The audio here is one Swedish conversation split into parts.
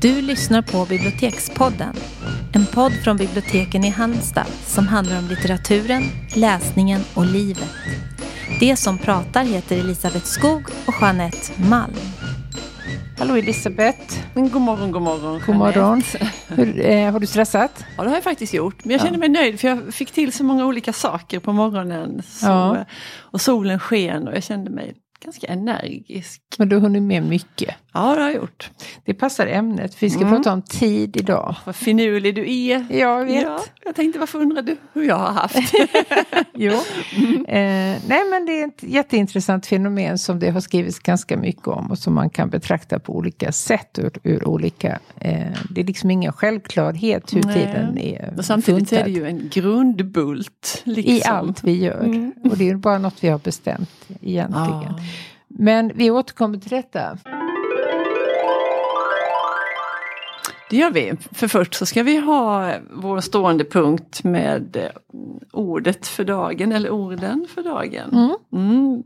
Du lyssnar på Bibliotekspodden. En podd från biblioteken i Halmstad som handlar om litteraturen, läsningen och livet. Det som pratar heter Elisabeth Skog och Jeanette Malm. Hallå Elisabeth. God morgon, god morgon. God morgon. Hur, eh, har du stressat? Ja, det har jag faktiskt gjort. Men jag känner mig nöjd för jag fick till så många olika saker på morgonen. Så, Ja. Och solen sken och jag kände mig ganska energisk. Men du har hunnit med mycket. Ja, det har jag gjort. Det passar ämnet. för Vi ska Mm. prata om tid idag. Vad finurlig du är. Jag vet. Ja, jag tänkte varför undrar du hur jag har haft? Jo. Eh, nej men det är ett jätteintressant fenomen som det har skrivits ganska mycket om och som man kan betrakta på olika sätt ur, ur olika... Eh, det är liksom ingen självklarhet hur Nej. tiden är och samtidigt är funtad det ju en grundbult. Liksom. i allt vi gör. Mm. Och det är bara något vi har bestämt egentligen. Ja. Men vi återkommer till detta. Det gör vi. För först så ska vi ha vår stående punkt med eh, ordet för dagen eller orden för dagen. Mm. Mm.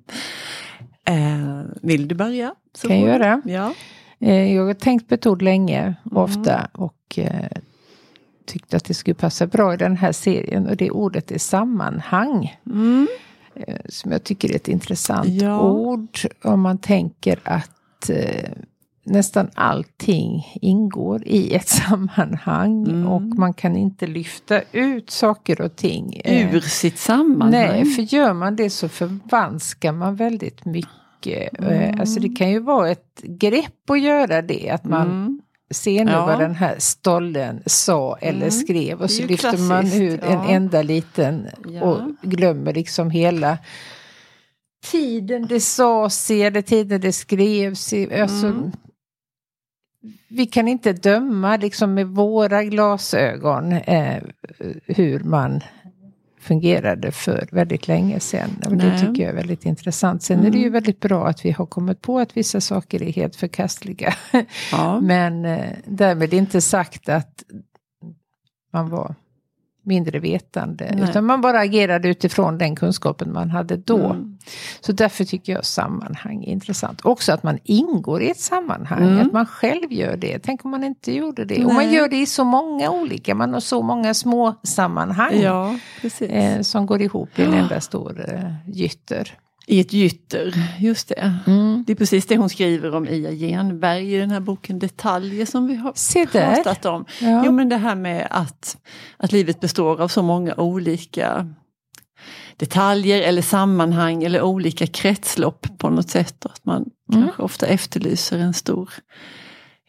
Eh, vill du börja? Så Kan jag göra. Ja. Eh, Jag har tänkt på ett ord länge, Mm. ofta, och eh, tyckte att det skulle passa bra i den här serien. Och det ordet är sammanhang. Mm. eh, Som jag tycker är ett intressant Ja. ord. Om man tänker att eh, nästan allting ingår i ett sammanhang. Mm. Och man kan inte lyfta ut saker och ting. eh, Ur sitt sammanhang. Nej, för gör man det så förvanskar man väldigt mycket. Eh, Alltså det kan ju vara ett grepp att göra det. Att man Mm. Ser nu Ja. vad den här stollen sa eller Mm. skrev. Och så lyfter man klassiskt, ut en ja. enda liten Ja. och glömmer liksom hela tiden det sades eller tiden det skrevs. Alltså, Mm. Vi kan inte döma liksom med våra glasögon eh, hur man fungerade för väldigt länge sedan. Och det Nej. tycker jag är väldigt intressant. Sen är det ju Mm. väldigt bra att vi har kommit på att vissa saker är helt förkastliga. Ja. Men eh, därmed inte sagt att man var mindre vetande. Nej. Utan man bara agerade utifrån den kunskapen man hade då. Mm. Så därför tycker jag sammanhang är intressant. Också att man ingår i ett sammanhang. Mm. Att man själv gör det. Tänk om man inte gjorde det. Och man Nej. gör det i så många olika. Man har så många små sammanhang. ja. Eh, som går ihop i en enda stor eh, gytter. I ett gytter, just det. Mm. Det är precis det hon skriver om Ia Genberg i den här boken Detaljer som vi har Se där. pratat om. Ja. Jo men det här med att, att livet består av så många olika detaljer eller sammanhang eller olika kretslopp på något sätt. Att man Mm. kanske ofta efterlyser en stor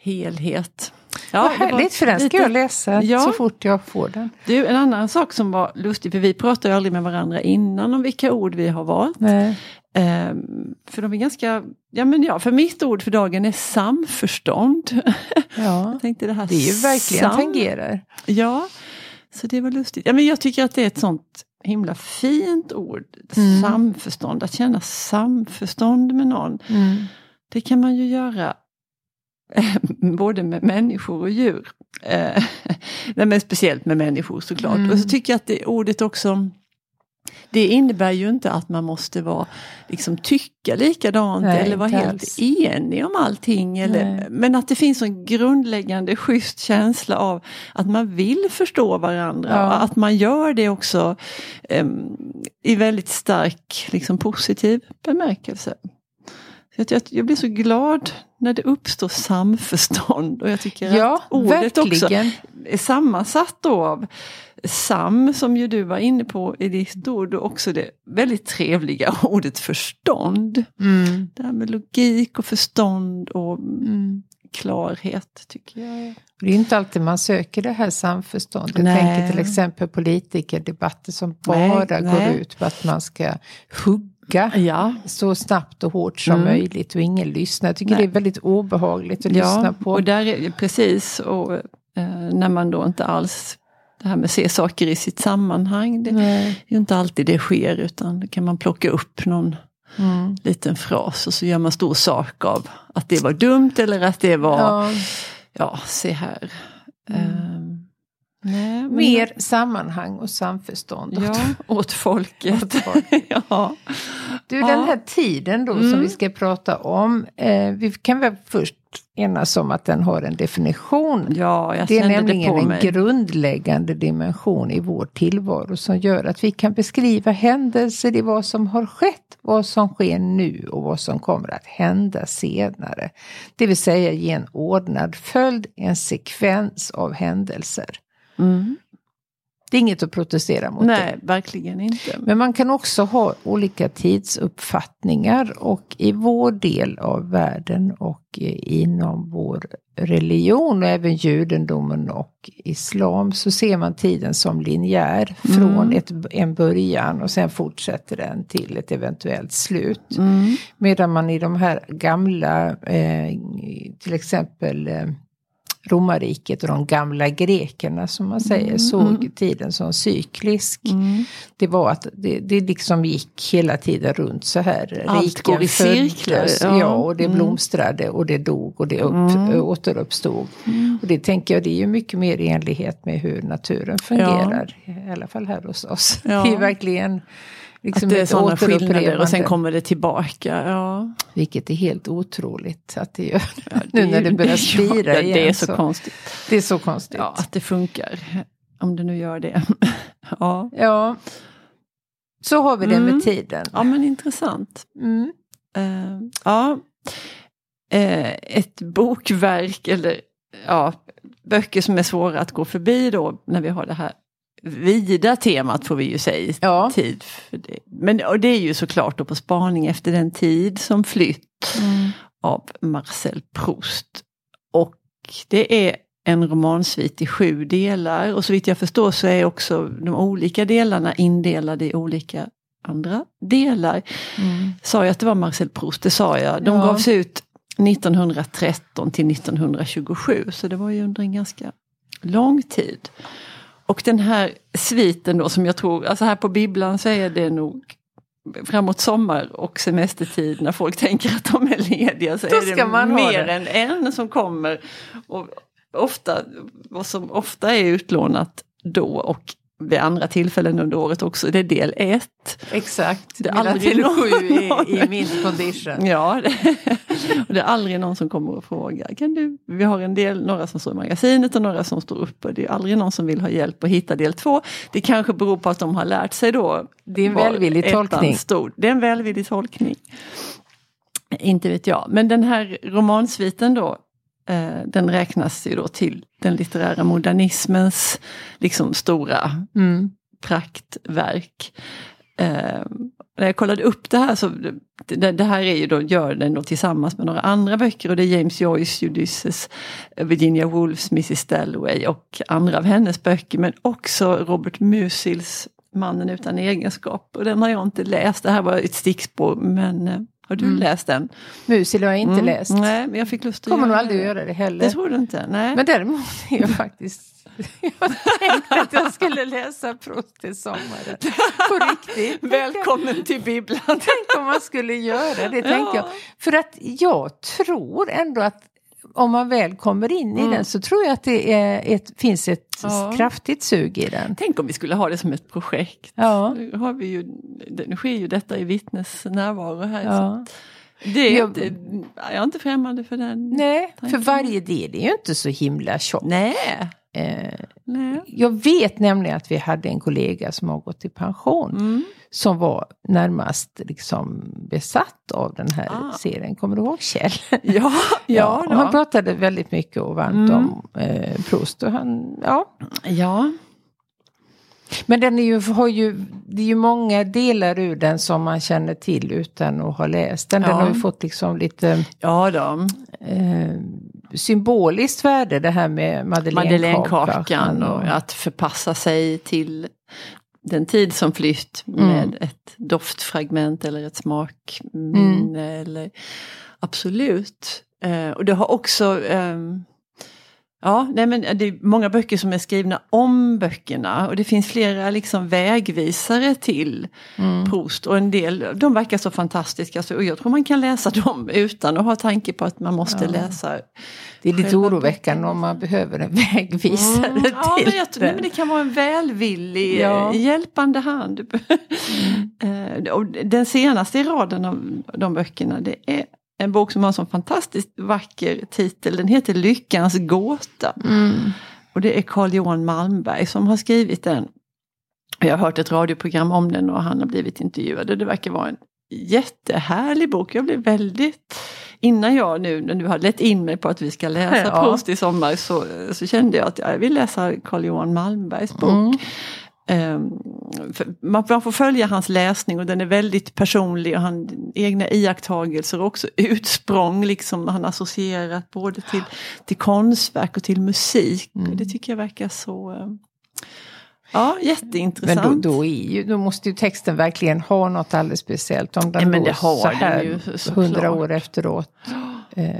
helhet. Vad det var härligt, för den ska lite- jag läsa Ja. så fort jag får den. Du, en annan sak som var lustig, för vi pratar ju aldrig med varandra innan om vilka ord vi har valt. Nej. Ehm, för de är ganska, ja men ja, för mitt ord för dagen är samförstånd. Ja. Jag tänkte det här Det är ju verkligen sam- tangerar. Ja, så det var lustigt. Ja, men jag tycker att det är ett sånt himla fint ord. Mm. Samförstånd, att känna samförstånd med någon. Mm. Det kan man ju göra både med människor och djur. Eh, Nej, men speciellt med människor såklart. Mm. Och så tycker jag att det ordet också det innebär ju inte att man måste vara, liksom, tycka likadant Nej, eller vara helt alls. enig om allting. Eller, Nej. men att det finns en grundläggande schysst känsla av att man vill förstå varandra. Ja. Och att man gör det också em, i väldigt stark liksom, positiv bemärkelse. Så att jag, jag blir så glad när det uppstår samförstånd och jag tycker Ja, att ordet också verkligen. är sammansatt då av sam som ju du var inne på i ditt ord och också det väldigt trevliga ordet förstånd. Mm. Det här med logik och förstånd och Mm. klarhet tycker jag. Det är inte alltid man söker det här samförståndet. Jag Nej. tänker till exempel politikerdebatter som Nej, bara går nej. ut på att man ska hugga Ja, så snabbt och hårt som Mm. möjligt och ingen lyssnar. Jag tycker Nej. det är väldigt obehagligt att lyssna på. och där är, precis. Och eh, när man då inte alls, det här med att se saker i sitt sammanhang, det Nej. är ju inte alltid det sker utan då kan man plocka upp någon Mm. liten fras och så gör man stor sak av att det var dumt eller att det var, ja, Ja, se här. Mm. Nej, mer sammanhang och samförstånd. Ja, åt folket. Åt folket. ja. Du, Ja. den här tiden då som Mm. vi ska prata om. Eh, vi kan väl först enas om att den har en definition. Ja, jag det är nämligen det en mig. grundläggande dimension i vår tillvaro som gör att vi kan beskriva händelser i vad som har skett, vad som sker nu och vad som kommer att hända senare. Det vill säga ge en ordnad följd, en sekvens av händelser. Mm. Det är inget att protestera mot. Det. Nej, verkligen inte. Men man kan också ha olika tidsuppfattningar och i vår del av världen och inom vår religion och även judendomen och islam så ser man tiden som linjär från Mm. ett, en början och sen fortsätter den till ett eventuellt slut. Mm. Medan man i de här gamla, eh, till exempel eh, romarriket och de gamla grekerna som man säger såg tiden som cyklisk. Mm. Det var att det, det liksom gick hela tiden runt så här. Allt Riken går i cirklar, ja. Ja, och det Mm. blomstrade och det dog och det upp, Mm. återuppstod. Och det tänker jag, det är ju mycket mer i enlighet med hur naturen fungerar. I alla fall här hos oss. Ja. Det är verkligen liksom att det är sådana skillnader och sen kommer det tillbaka. Ja. Vilket är helt otroligt att det gör. nu när det börjar spira ja, igen. Det är så, konstigt. Det är så konstigt. Ja, att det funkar. Om det nu gör det. ja. Ja. Så har vi det Mm. med tiden. ja, men intressant. Mm. Eh, ja. Eh, ett bokverk eller ja, böcker som är svåra att gå förbi då när vi har det här vida temat får vi ju säga. Ja. Tid. Men och det är ju såklart då på spaning efter den tid som flytt Mm. av Marcel Proust. Och det är en romansvit i sju delar och så vitt jag förstår så är också de olika delarna indelade i olika andra delar. Mm. Sa jag att det var Marcel Proust? Det sa jag. De Ja. gavs ut 1913 till 1927 så det var ju under en ganska lång tid. Och den här sviten då som jag tror, alltså här på bibblan så är det nog framåt sommar och semestertid när folk tänker att de är lediga så Då är det mer det. än en som kommer. Och ofta, vad som ofta är utlånat då och vid andra tillfällen under året också, det är del ett. Exakt. Det är aldrig till någon- sju i, i min condition. Ja, det, och det är aldrig någon som kommer och frågar. Kan du? Vi har en del, några som står i magasinet och några som står uppe. Det är aldrig någon som vill ha hjälp att hitta del två. Det kanske beror på att de har lärt sig då. Det är en välvillig tolkning. Stod. Det är en välvillig tolkning. Inte vet jag. Men den här romansviten då, den räknas ju då till den litterära modernismens liksom stora Mm. praktverk. Eh, när jag kollade upp det här så det, det här är ju då, gör den då tillsammans med några andra böcker och det är James Joyce, Ulysses, Virginia Woolfs Mrs Dalloway och andra av hennes böcker men också Robert Musils Mannen utan egenskap. Och den har jag inte läst, det här var ett stickspår men eh, har du Mm. läst den? Musil har jag inte Mm, läst. Nej, men jag fick lust att Kommer nog aldrig att göra det heller. Det tror du inte? Nej. Men däremot är jag faktiskt... Jag tänkte att jag skulle läsa Proust till sommaren. På riktigt. Välkommen till bibblan! Tänk om man skulle göra det, tänker jag. För att jag tror ändå att om man väl kommer in i Mm. den så tror jag att det är ett, finns ett Ja. kraftigt sug i den. Tänk om vi skulle ha det som ett projekt. Ja. Nu, har vi ju, nu sker ju detta i vittnes närvaro här. Ja. Det är Jag- inte, jag är inte främmande för den. Nej, för Tanken. varje del är ju inte så himla tjock. Nej. Nej. jag vet nämligen att vi hade en kollega som har gått i pension. Mm. Som var närmast liksom besatt av den här Ah. serien. Kommer du ihåg Kjell? Ja, ja, och då. han pratade väldigt mycket och varmt Mm. om eh, Proust. Och han, ja. ja. Men den är ju, har ju, det är ju många delar ur den som man känner till utan att ha läst den. Den Ja. har ju fått liksom lite ja då. eh, symboliskt värde det här med madeleinekakan. Och att förpassa sig till den tid som flytt Mm. med ett doftfragment eller ett smakminne. Eller, absolut. Eh, och det har också ehm, Ja, nej men det är många böcker som är skrivna om böckerna och det finns flera liksom vägvisare till Mm. Proust och en del, de verkar så fantastiska så, och jag tror man kan läsa dem utan att ha tanke på att man måste Ja. läsa. Det är lite oroväckande om man behöver en vägvisare Mm, ja, till men, jag, nej, men det kan vara en välvillig, Ja. eh, hjälpande hand. Eh, och den senaste i raden av de böckerna det är en bok som har en sån fantastiskt vacker titel. Den heter Lyckans gåta. Mm. Och det är Carl Johan Malmberg som har skrivit den. Jag har hört ett radioprogram om den och han har blivit intervjuad. Och det verkar vara en jättehärlig bok. Jag blev väldigt... Innan jag nu, när du har lett in mig på att vi ska läsa Ja. Proust i sommar så, så kände jag att jag vill läsa Carl Johan Malmbergs bok. Mm. Ehm, man, får följa hans läsning och den är väldigt personlig och han egna iakttagelser och också utsprång liksom han associerat både till, till konstverk och till musik. Mm. Det tycker jag verkar så ehm, Ja, Men jätteintressant. då, då, är ju, då måste ju texten verkligen ha något alldeles speciellt. Om den men då det har så här hundra år efteråt eh,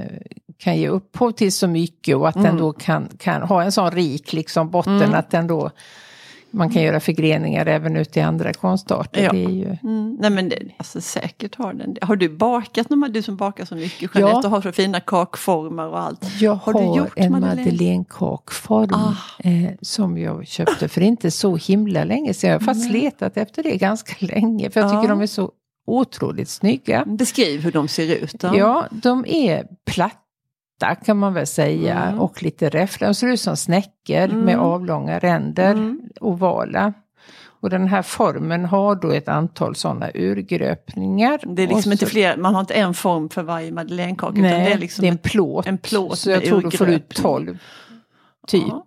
kan ge upphov till så mycket och att Mm. den då kan, kan ha en sån rik liksom botten Mm. att den då man kan göra förgreningar även ut i andra konstarter. Ja. Det är ju, Mm, nej men det, alltså säkert har den. Har du bakat, någon- du som bakar så mycket Ja. Jeanette och har så fina kakformar och allt. jag Har har, du gjort en madeleine? madeleinekakform Ah. eh, som jag köpte för inte så himla länge sedan. Jag har faktiskt Nej. letat efter det ganska länge för jag tycker Ja. de är så otroligt snygga. Beskriv hur de ser ut. Då. Ja, de är platta kan man väl säga Mm. och lite räfflade. De ser ut som snäckor Mm. med avlånga ränder, Mm. ovala. Och den här formen har då ett antal sådana urgröpningar. Det är liksom Och inte så- fler, man har inte en form för varje madeleinekaka. utan Nej, det är liksom det är en plåt. en plåt så jag tror du får ut. 12 typ Ja.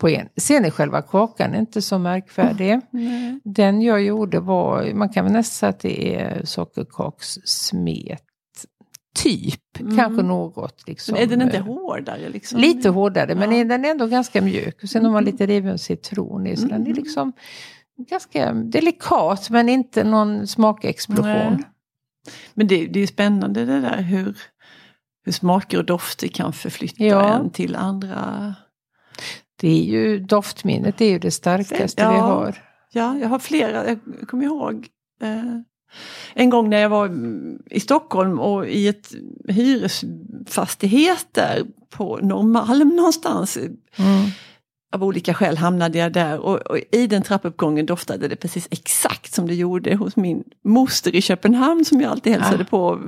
på en. Sen är själva kakan inte så märkvärdig. Nej. Den jag gjorde var, man kan väl nästan säga att det är sockerkakssmet. Typ, Mm. kanske något liksom. Men är den inte eh, hårdare? Liksom? Lite hårdare men Ja. är den är ändå ganska mjuk. Och sen har man Mm. lite riven citron i så den är Mm. liksom ganska delikat men inte någon smakexplosion. Nej. Men det, det är spännande det där hur, hur smaker och dofter kan förflytta Ja. en till andra. Det är ju doftminnet det är ju det starkaste Ja. vi har. Ja, jag har flera, jag kommer ihåg eh, en gång när jag var i Stockholm och i ett hyresfastighet där på Norrmalm någonstans. Mm. Av olika skäl hamnade jag där och, och i den trappuppgången doftade det precis exakt som det gjorde hos min moster i Köpenhamn som jag alltid hälsade Ah. på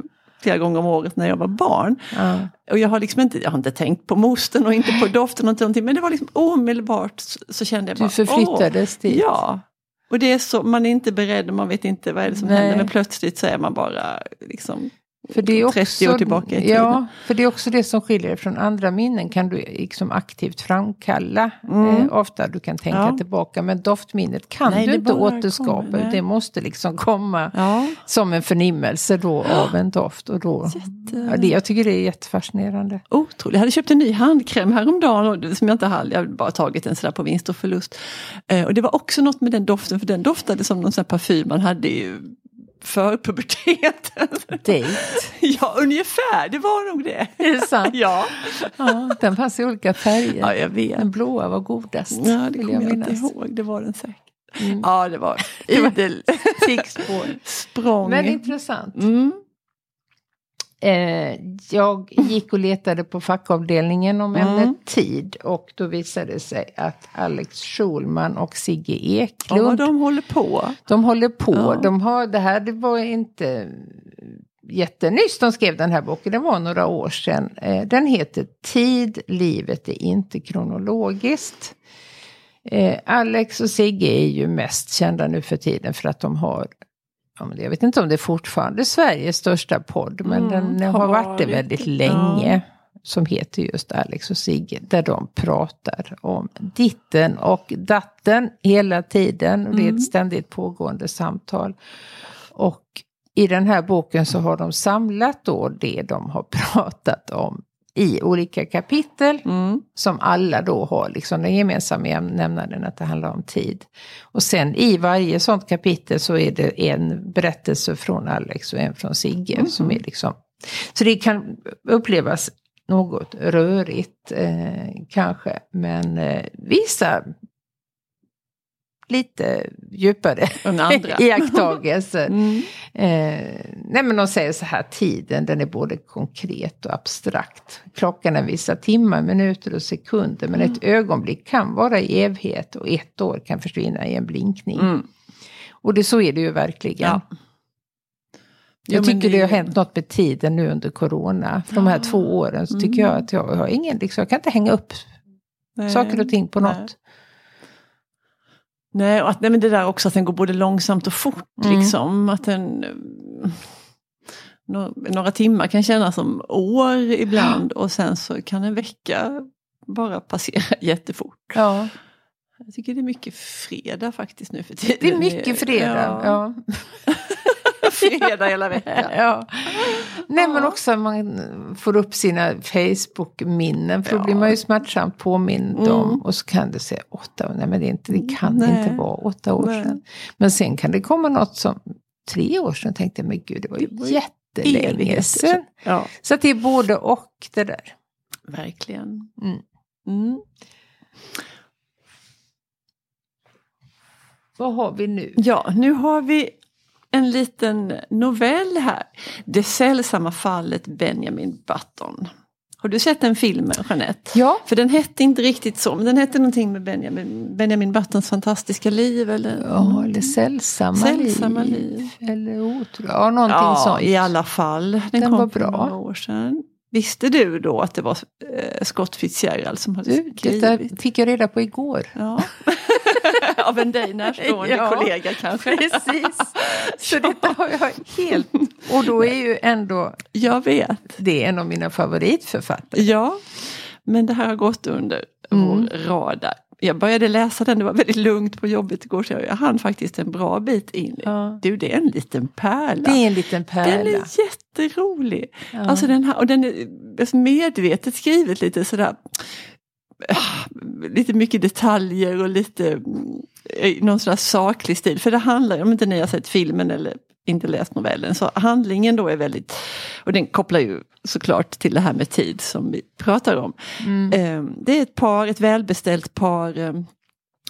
flera gånger om året när jag var barn. Ja. Och jag har liksom inte, jag har inte tänkt på mostern och inte på doften och någonting men det var liksom omedelbart så, så kände jag bara Du förflyttades åh, dit. Ja. Och det är så, man är inte beredd och man vet inte vad är det som Nej. händer men plötsligt så är man bara liksom För det är 30 också, år tillbaka i tiden. Ja, för det är också det som skiljer dig från andra minnen kan du liksom aktivt framkalla. Mm. Eh, ofta du kan tänka Ja. tillbaka men doftminnet kan Nej, du det inte återskapa. kommer, det måste liksom komma Ja. som en förnimmelse då av en doft. Och då, Jätte... ja, det, jag tycker det är jättefascinerande. Otroligt. Jag hade köpt en ny handkräm häromdagen det- som jag inte hade, jag hade bara tagit den sådär på vinst och förlust. Eh, och det var också något med den doften för den doftade som någon sån parfym man hade i för puberteten. Date. ja, ungefär, det var nog det. Är det sant? Ja, Ja, den fanns i olika färger. ja jag vet. Den blåa var godast. Ja, det kommer jag jag inte ihåg, det var den säkert. Mm. Ja, det var idel språng. Men intressant. Mm. Eh, jag gick och letade på fackavdelningen om Mm. ämnet tid och då visade det sig att Alex Schulman och Sigge Ja, Eklund, vad de... de håller på. håller på. Ja. De har, det här det var inte jättenyss de skrev den här boken, det var några år sedan. Eh, den heter Tid, livet är inte kronologiskt. Eh, Alex och Sigge är ju mest kända nu för tiden för att de har ja, men jag vet inte om det är fortfarande Sveriges största podd, men Mm, den har varit det väldigt länge. Som heter just Alex och Sigge, där de pratar om ditten och datten hela tiden. Och det är ett ständigt pågående samtal. Och i den här boken så har de samlat då det de har pratat om i olika kapitel Mm. som alla då har liksom den gemensamma nämnaren att det handlar om tid. Och sen i varje sånt kapitel så är det en berättelse från Alex och en från Sigge Mm. som är liksom Så det kan upplevas något rörigt eh, kanske men eh, vissa lite djupare iakttagelser. Mm. Eh, nej men de säger så här, tiden den är både konkret och abstrakt. Klockan visar timmar, minuter och sekunder men ett ögonblick kan vara i evighet och ett år kan försvinna i en blinkning. Mm. Och det, så är det ju verkligen. Ja. Jag Ja, men tycker det har det- hänt något med tiden nu under corona. För de här två åren så tycker jag att jag, jag har ingen, liksom, jag kan inte hänga upp Nej, saker och ting på nej. något. Nej, och att, nej, men det där också att den går både långsamt och fort. Mm. Liksom, att den, nå- några timmar kan kännas som år ibland och sen så kan en vecka bara passera jättefort. Ja, Jag tycker det är mycket fredag faktiskt nu för tiden. det är mycket fredag. Ja. fredag hela veckan. Ja. Nej men också att man får upp sina Facebook-minnen. För då blir man ju smärtsamt påmind Mm. om. Och så kan det säga åtta år. Nej men det, inte, det kan Nej. inte vara åtta år Nej. sedan. Men sen kan det komma något som tre år sedan tänkte jag, men gud det var ju Det var ju jättelänge sedan. Ja, Så att det är både och det där. verkligen. Mm. Mm. Vad har vi nu? Ja, nu har vi en liten novell här. Det sällsamma fallet Benjamin Button. Har du sett den filmen Jeanette? Ja. För den hette inte riktigt så, men den hette någonting med Benjamin, Benjamin Buttons fantastiska liv. Eller, Ja, eller sällsamma, Sällsamma liv. liv. Eller otro. Ja, någonting ja, sånt. i alla fall. Den, Den kom var för bra. några år sedan. Visste du då att det var eh, Scott Fitzgerald som hade Du, detta skrivit? fick jag reda på igår. Ja. Av en dig närstående Ja. kollega kanske. Precis. Så detta har jag helt... Och då är ju ändå Jag vet. det är en av mina favoritförfattare. Ja, men det här har gått under Mm. vår radar. Jag började läsa den, det var väldigt lugnt på jobbet igår så jag hann faktiskt en bra bit in. Ja. Du, det är en liten pärla. Det är en liten Den pärla. är jätterolig. Ja. Alltså den här, och den är alltså medvetet skrivet lite sådär lite mycket detaljer och lite i någon sån här saklig stil. För det handlar, om inte ni har sett filmen eller inte läst novellen, så handlingen då är väldigt, och den kopplar ju såklart till det här med tid som vi pratar om. Mm. Eh, Det är ett par, ett välbeställt par, eh,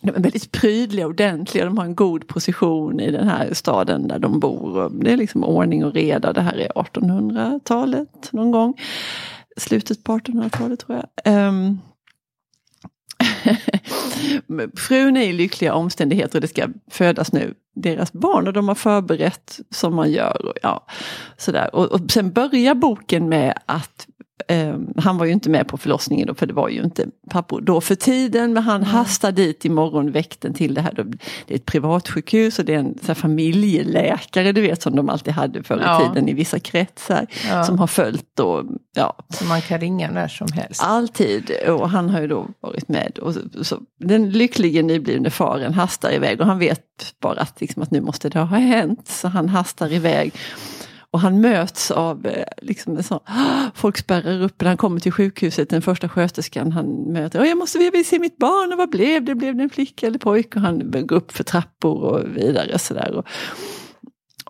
de är väldigt prydliga och ordentliga, de har en god position i den här staden där de bor. Det är liksom ordning och reda, det här är 1800-talet någon gång. Slutet på 1800-talet tror jag. Frun är i lyckliga omständigheter och det ska födas nu deras barn och de har förberett som man gör. Och, ja, sådär. Och, och sen börjar boken med att han var ju inte med på förlossningen då, för det var ju inte pappor då för tiden. Men han hastar dit i morgonväkten till det här. Det är ett privatsjukhus och det är en så familjeläkare du vet som de alltid hade förr i Ja. tiden i vissa kretsar. Ja. Som har följt då, ja, Så man kan ringa när som helst. Alltid, och han har ju då varit med. Och så, så, den lycklige nyblivne faren hastar iväg och han vet bara att, liksom, att nu måste det ha hänt. Så han hastar iväg. Och han möts av, eh, liksom en sån, folk spärrar upp när han kommer till sjukhuset, den första sköterskan han möter. "Åh, Jag måste jag vill se mitt barn, och vad blev det? Blev det en flicka eller pojke? Och han går upp för trappor och vidare sådär. Och,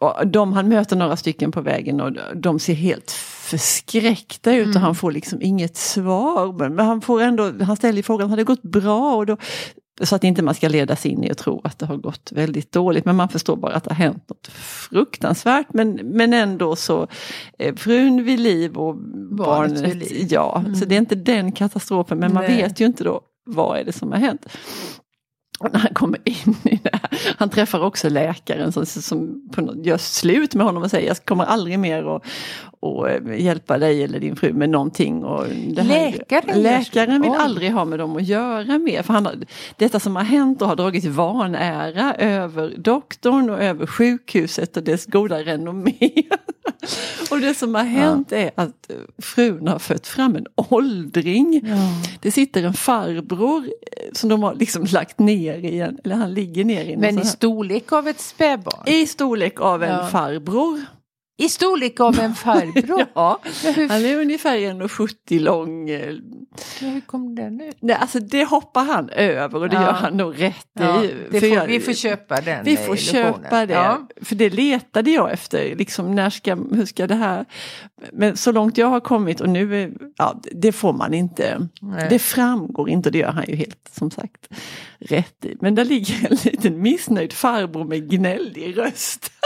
och de, han möter några stycken på vägen och de ser helt förskräckta ut och han får liksom inget svar. Men han, får ändå, han ställer frågan, har det gått bra? Och då, så att inte man ska ledas in i att tro att det har gått väldigt dåligt. Men man förstår bara att det har hänt något fruktansvärt. Men, men ändå så, eh, frun vid liv och barnet, vid liv. ja. Så det är inte den katastrofen, men man Nej. vet ju inte då vad är det som har hänt. Och när han kommer in i det här, han träffar också läkaren som, som på något, gör slut med honom och säger jag kommer aldrig mer att och, eh, hjälpa dig eller din fru med någonting. Och här, Läkaren gör läkaren vill Oj. aldrig ha med dem att göra mer. För han har, detta som har hänt och har dragit vanära över doktorn och över sjukhuset och dess goda renommé. och det som har hänt är att eh, frun har fött fram en åldring. Det sitter en farbror eh, som de har liksom lagt ner i en, eller han ligger ner i en Men i storlek av ett spädbarn. i storlek av en Ja. farbror. I storlek av en farbror. Ja, Men hur, han är ungefär 1,70 lång. eh, hur kom den ut? Nej, alltså det hoppar han över och det Ja. gör han nog rätt Ja, i. får, jag- vi får köpa den vi får köpa det. Ja. För det letade jag efter. Liksom, när ska, hur ska det här... Men så långt jag har kommit och nu, är, ja, det får man inte. Nej. Det framgår inte och det gör han ju helt som sagt rätt i. Men där ligger en liten missnöjd farbror med gnällig röst.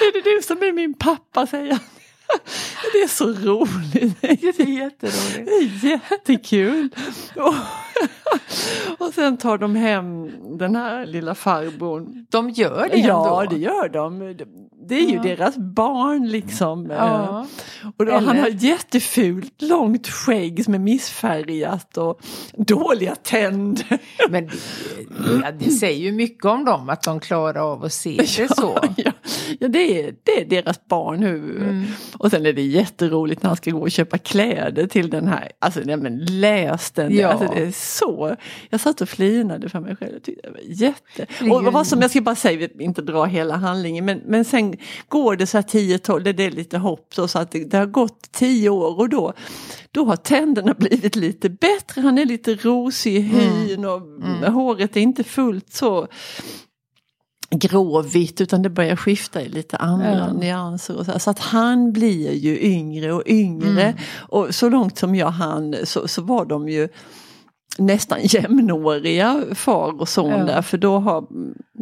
Är det du som är min pappa säger han. Det är så roligt. Det är jätteroligt. Det är jättekul. Och, Och sen tar de hem den här lilla farbrorn. De gör det Ja, ändå. det gör de. Det är ju Ja. deras barn liksom. Ja. Och då, han har jättefult långt skägg som är missfärgat och dåliga tänder. Men det, ja, det säger ju mycket om dem att de klarar av att se det så. Ja, det, är, det är deras barn nu. Mm. Och sen är det jätteroligt när han ska gå och köpa kläder till den här. Alltså nej, men läs den. Ja. Alltså, det är så. Jag satt och flinade för mig själv. Jag tyckte det var jätte. Och vad som jag ska bara säga, inte dra hela handlingen. Men, men sen går det så här 10-12, det, det är lite hopp. Så, så att det, det har gått 10 år och då, då har tänderna blivit lite bättre. Han är lite rosig i hyn och håret är inte fullt så gråvitt utan det börjar skifta i lite andra Ja. nyanser. Och så, så att han blir ju yngre och yngre. Mm. Och så långt som jag hann så, så var de ju nästan jämnåriga far och son Ja. där för då har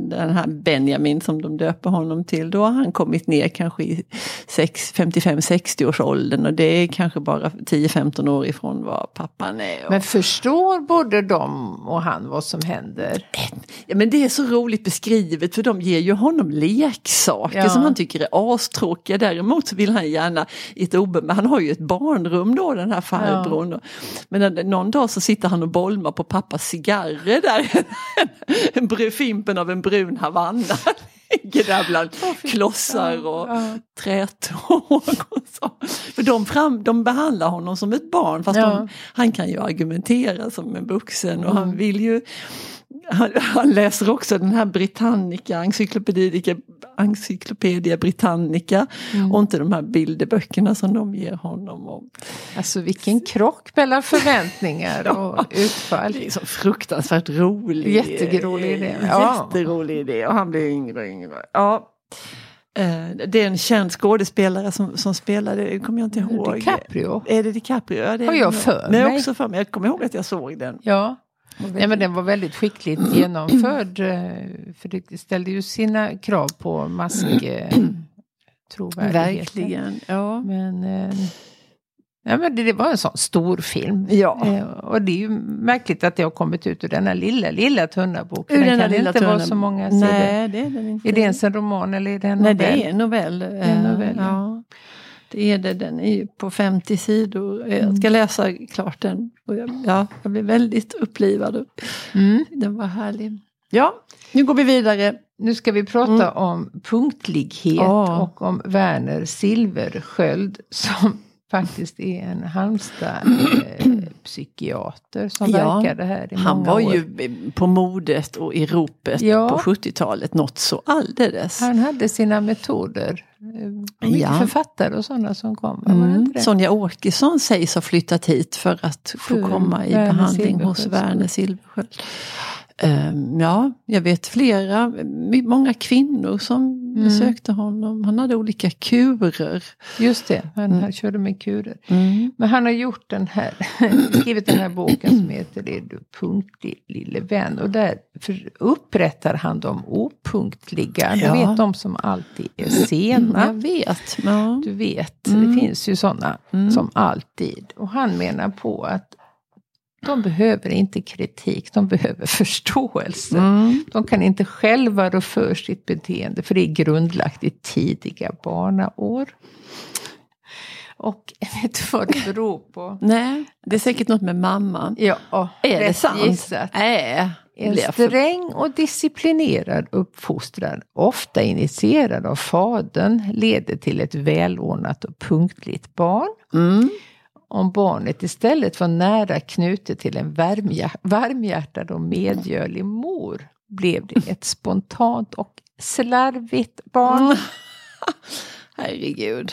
den här Benjamin som de döper honom till, då har han kommit ner kanske i sex- 55-60 års åldern och det är kanske bara 10-15 år ifrån vad pappan är. Och- Men förstår både de och han vad som händer? Ja, men det är så roligt beskrivet för de ger ju honom leksaker Ja. som han tycker är astråkiga. Däremot så vill han gärna i ett obe, men han har ju ett barnrum då den här farbrorn. Men när- någon dag så sitter han och bolmar på pappas cigarrer där. en fimpen av en brun Havanna. Ligger där bland klossar och Ja. trätåg och så. För de, fram, de behandlar honom som ett barn fast Ja. de, han kan ju argumentera som en vuxen och Mm. han vill ju han, han läser också den här Britannica, Encyclopedia, Encyclopedia Britannica Mm. och inte de här bilderböckerna som de ger honom. Och Alltså vilken krock mellan förväntningar och utfall. det är så fruktansvärt rolig. Jätterolig idé. Ja. Jätterolig idé och han blir yngre och yngre. Ja. Eh, Det är en känd skådespelare som, som spelade, det kommer jag inte ihåg. DiCaprio. Är det DiCaprio? Ja, det är Har jag för Men mig. också för mig. Jag kommer ihåg att jag såg den. Ja. Nej, men den var väldigt skickligt genomförd. eh, För det ställde ju sina krav på mask eh, trovärdigheten. Verkligen. Ja. Men, eh, ja, men det, det var en sån stor film. Ja. Och det är ju märkligt att det har kommit ut ur den här lilla, lilla tunna boken. Ur Den denna kan lilla inte vara så många sidor. Nej, det är den inte. Är det ens en roman eller är det en Nej, novell? det är en novell. är en novell, ja. ja. Det är det, den är ju på 50 sidor. Jag Mm. ska läsa klart den. Och jag, ja, jag blir väldigt upplivad. Mm. Den var härlig. Ja, nu går vi vidare. Nu ska vi prata om punktlighet Mm. Ja. och om Werner Silversköld som faktiskt är en Halmstad eh, psykiater som Ja, verkade här i Han många var år. ju på modet och i ropet Ja. på 70-talet något så alldeles. Han hade sina metoder. Eh, Ja. författare och sådana som kom. Var det Mm. Sonja Åkesson sägs ha flyttat hit för att få komma i Werner behandling hos. Werner Silversköld. Ehm, ja, jag vet flera, många kvinnor som Mm. besökte honom. Han hade olika kurer. Just det, han, Mm. körde med kurer. Men han har gjort den här, skrivit den här boken som heter Det du punktlig lille vän. Och där upprättar han de opunktliga. Du Ja. vet de som alltid är sena. Jag vet. Ja. Du vet, Mm. det finns ju sådana som alltid. Och han menar på att de behöver inte kritik, de behöver förståelse. Mm. De kan inte själva rå för sitt beteende, för det är grundlagt i tidiga barnaår. Och vet du vad det beror på? Nej, det är säkert något med mamman. Ja, Är det sant? gissat. Nej. En jag för- sträng och disciplinerad uppfostran, ofta initierad av fadern, leder till ett välordnat och punktligt barn. Mm. Om barnet istället var nära knutet till en varmhjär- varmhjärtad och medgörlig mor blev det ett spontant och slarvigt barn. Mm. Herregud.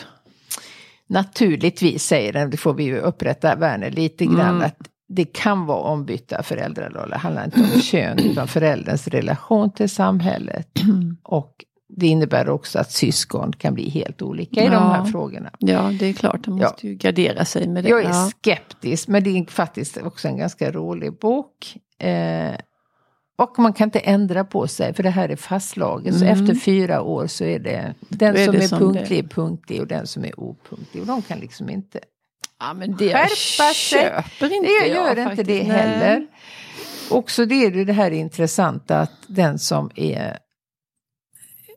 Naturligtvis säger den, det får vi ju upprätta Werner lite grann, Mm. att det kan vara ombytta föräldraroller. Det handlar inte om kön utan förälderns relation till samhället. Och det innebär också att syskon kan bli helt olika i de här Ja. frågorna. Ja, det är klart. Ja. måste ju gardera sig med det. Jag är ja. skeptisk, men det är faktiskt också en ganska rolig bok. Eh, och man kan inte ändra på sig, för det här är fastslaget. Så Mm. efter fyra år så är det den är som det är som punktlig, är punktlig och den som är opunktlig. Och de kan liksom inte Ja, men det Skärpa sig. köper inte Det jag gör inte faktiskt. det Nej. heller. också det är det här intressanta att den som är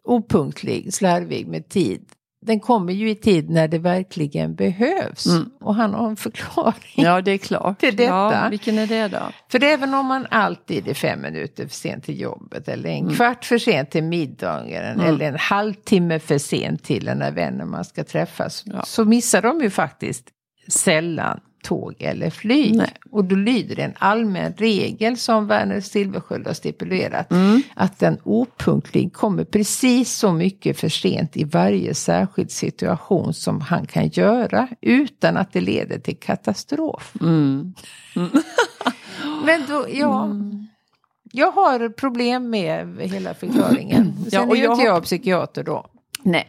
opunktlig, slarvig med tid, den kommer ju i tid när det verkligen behövs. Mm. Och han har en förklaring. Ja, det är klart. Till detta. Ja, vilken är det då? För även om man alltid är fem minuter för sent till jobbet eller en Mm. kvart för sent till middagen eller en halvtimme för sent till den där vännen man ska träffas Ja. så missar de ju faktiskt sällan tåg eller flyg. Nej. Och då lyder det en allmän regel som Werner Silversköld har stipulerat Mm. att den opunktlig kommer precis så mycket för sent i varje särskild situation som han kan göra utan att det leder till katastrof. Mm. Men då, ja. Jag har problem med hela förklaringen. Sen Ja, och är ju jag inte har- jag psykiater då. Nej.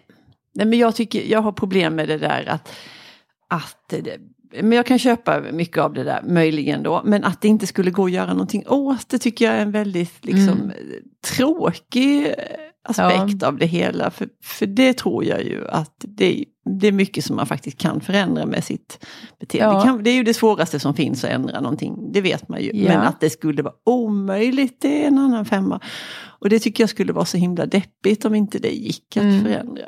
Nej, men jag tycker, jag har problem med det där att, att det, men jag kan köpa mycket av det där, möjligen då, men att det inte skulle gå att göra någonting åt det tycker jag är en väldigt liksom, tråkig eh, aspekt av det hela. För, för det tror jag ju att det, det är mycket som man faktiskt kan förändra med sitt beteende. Ja. Det, kan, det är ju det svåraste som finns att ändra någonting, det vet man ju. Ja. Men att det skulle vara omöjligt, det är en annan femma. Och det tycker jag skulle vara så himla deppigt om inte det gick att Mm. förändra.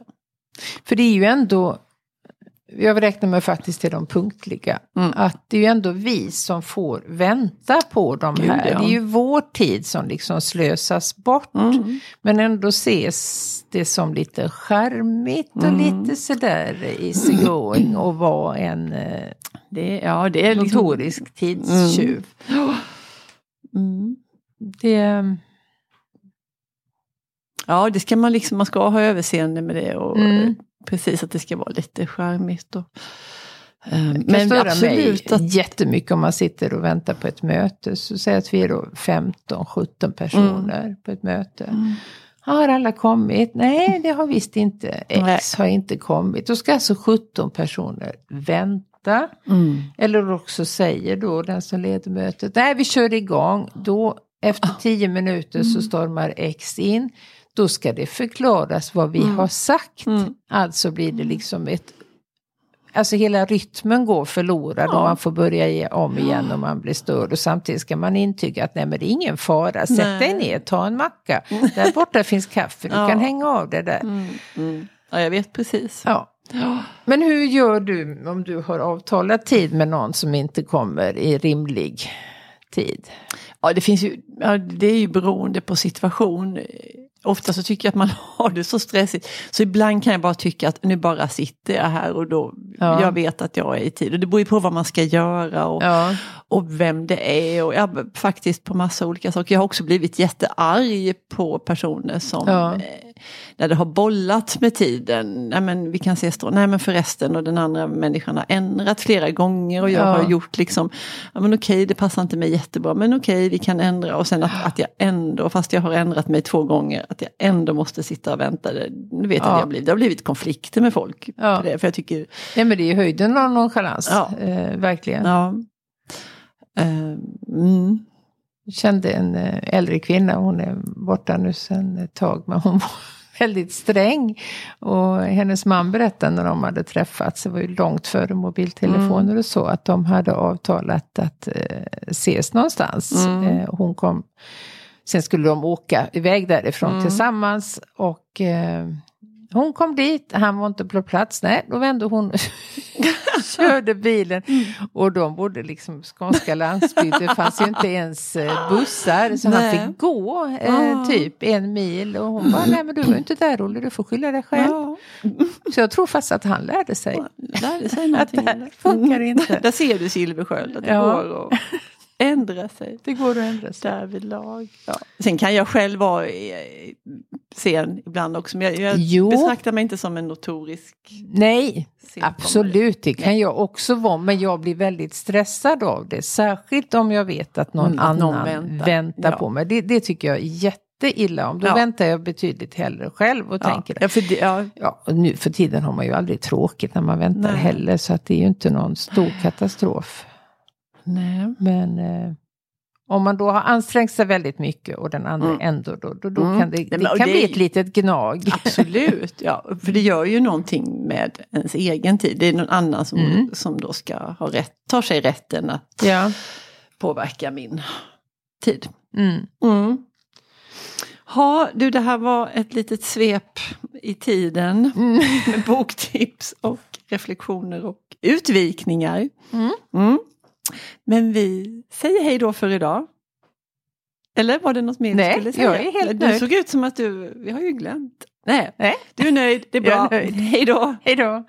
För det är ju ändå, jag räknar mig faktiskt till de punktliga, Mm. att det är ju ändå vi som får vänta på de Gud, här. ja. Det är ju vår tid som liksom slösas bort. Mm. Men ändå ses det som lite charmigt och Mm. lite sådär easy going och vara en eh, Det, ja, det är liksom... notorisk tidstjuv. Mm. Det, Ja, det ska man liksom, man ska ha överseende med det och Mm. Precis att det ska vara lite charmigt. Och, eh, men absolut mig att... jättemycket om man sitter och väntar på ett möte. Så säg att vi är då 15-17 personer på ett möte. Mm. Har alla kommit? Nej, det har visst inte. X har inte kommit. Då ska alltså 17 personer vänta. Mm. Eller också säger då den som leder mötet, nej vi kör igång. Då efter 10 minuter så stormar X in. Då ska det förklaras vad vi har sagt. Mm. Alltså blir det liksom ett... Alltså hela rytmen går förlorad Ja. och man får börja om igen om man blir störd. Och samtidigt ska man intyga att nej men det är ingen fara, sätt Nej. dig ner, ta en macka. Där borta finns kaffe, du Ja. kan hänga av det där. Mm. Mm. Ja, jag vet precis. Ja. Men hur gör du om du har avtalat tid med någon som inte kommer i rimlig tid? Ja, det finns ju, ja, det är ju beroende på situation. Ofta så tycker jag att man har det så stressigt. Så ibland kan jag bara tycka att nu bara sitter jag här och då, Ja. jag vet att jag är i tid. Och det beror ju på vad man ska göra och, Ja. och vem det är. Och ja, faktiskt på massa olika saker. Jag har också blivit jättearg på personer som Ja. När det har bollat med tiden. Nej men vi kan ses då, nej men förresten och den andra människan har ändrat flera gånger och jag Ja. har gjort liksom, ja men okej det passar inte mig jättebra men okej vi kan ändra och sen att, att jag ändå, fast jag har ändrat mig två gånger, att jag ändå måste sitta och vänta. Det- Nu vet Ja. jag har blivit, det har blivit konflikter med folk. Ja. På det, för jag tycker, Nej men det är höjden av nonchalans, Ja. eh, verkligen. ja. Eh, mm. Jag kände en eh, äldre kvinna, hon är borta nu sedan ett tag, men hon var väldigt sträng. Och hennes man berättade när de hade träffats, det var ju långt före mobiltelefoner och så, att de hade avtalat att eh, ses någonstans. Mm. Eh, hon kom, sen skulle de åka iväg därifrån Mm. tillsammans och eh, hon kom dit, han var inte på plats, nej då vände hon körde bilen. Och de bodde liksom skånska landsbygd, det fanns ju inte ens eh, bussar så han Nej. fick gå eh, Ah. typ en mil och hon bara, nej men du var inte där Olle, du får skylla dig själv. Ja, Så jag tror fast att han lärde sig. lärde sig Att det här funkar inte. Där ser du Silversköld, att det Ja. går att ändra sig. Det går att ändra sig. Därvidlag. Ja. Sen kan jag själv vara eh, sen ibland också. Men jag, jag Jo. betraktar mig inte som en notorisk Nej, absolut det kan jag också vara. Men jag blir väldigt stressad av det. Särskilt om jag vet att någon Mm, att någon annan väntar. väntar, Ja. på mig. Det, det tycker jag är jätteilla om. Då Ja. väntar jag betydligt hellre själv och Ja. tänker Ja, för det, ja, Ja, nu för tiden har man ju aldrig tråkigt när man väntar Nej. heller. Så att det är ju inte någon stor katastrof. Nej. Men eh, om man då har ansträngt sig väldigt mycket och den andra Mm. ändå, då, då, då Mm. kan det, det och kan det bli ett litet gnag. Absolut, ja. För det gör ju någonting med ens egen tid. Det är någon annan som, Mm. som då ska ha rätt, tar sig rätten att Ja. påverka min tid. Mm. Mm. Ha, du, det här var ett litet svep i tiden Mm. med boktips och reflektioner och utvikningar. Mm. Mm. Men vi säger hej då för idag. Eller var det något mer Nej, du skulle säga? jag är helt du nöjd. såg ut som att du, vi har ju glömt. Nej, Nej. du är nöjd, det är bra. Hej då. Hej då!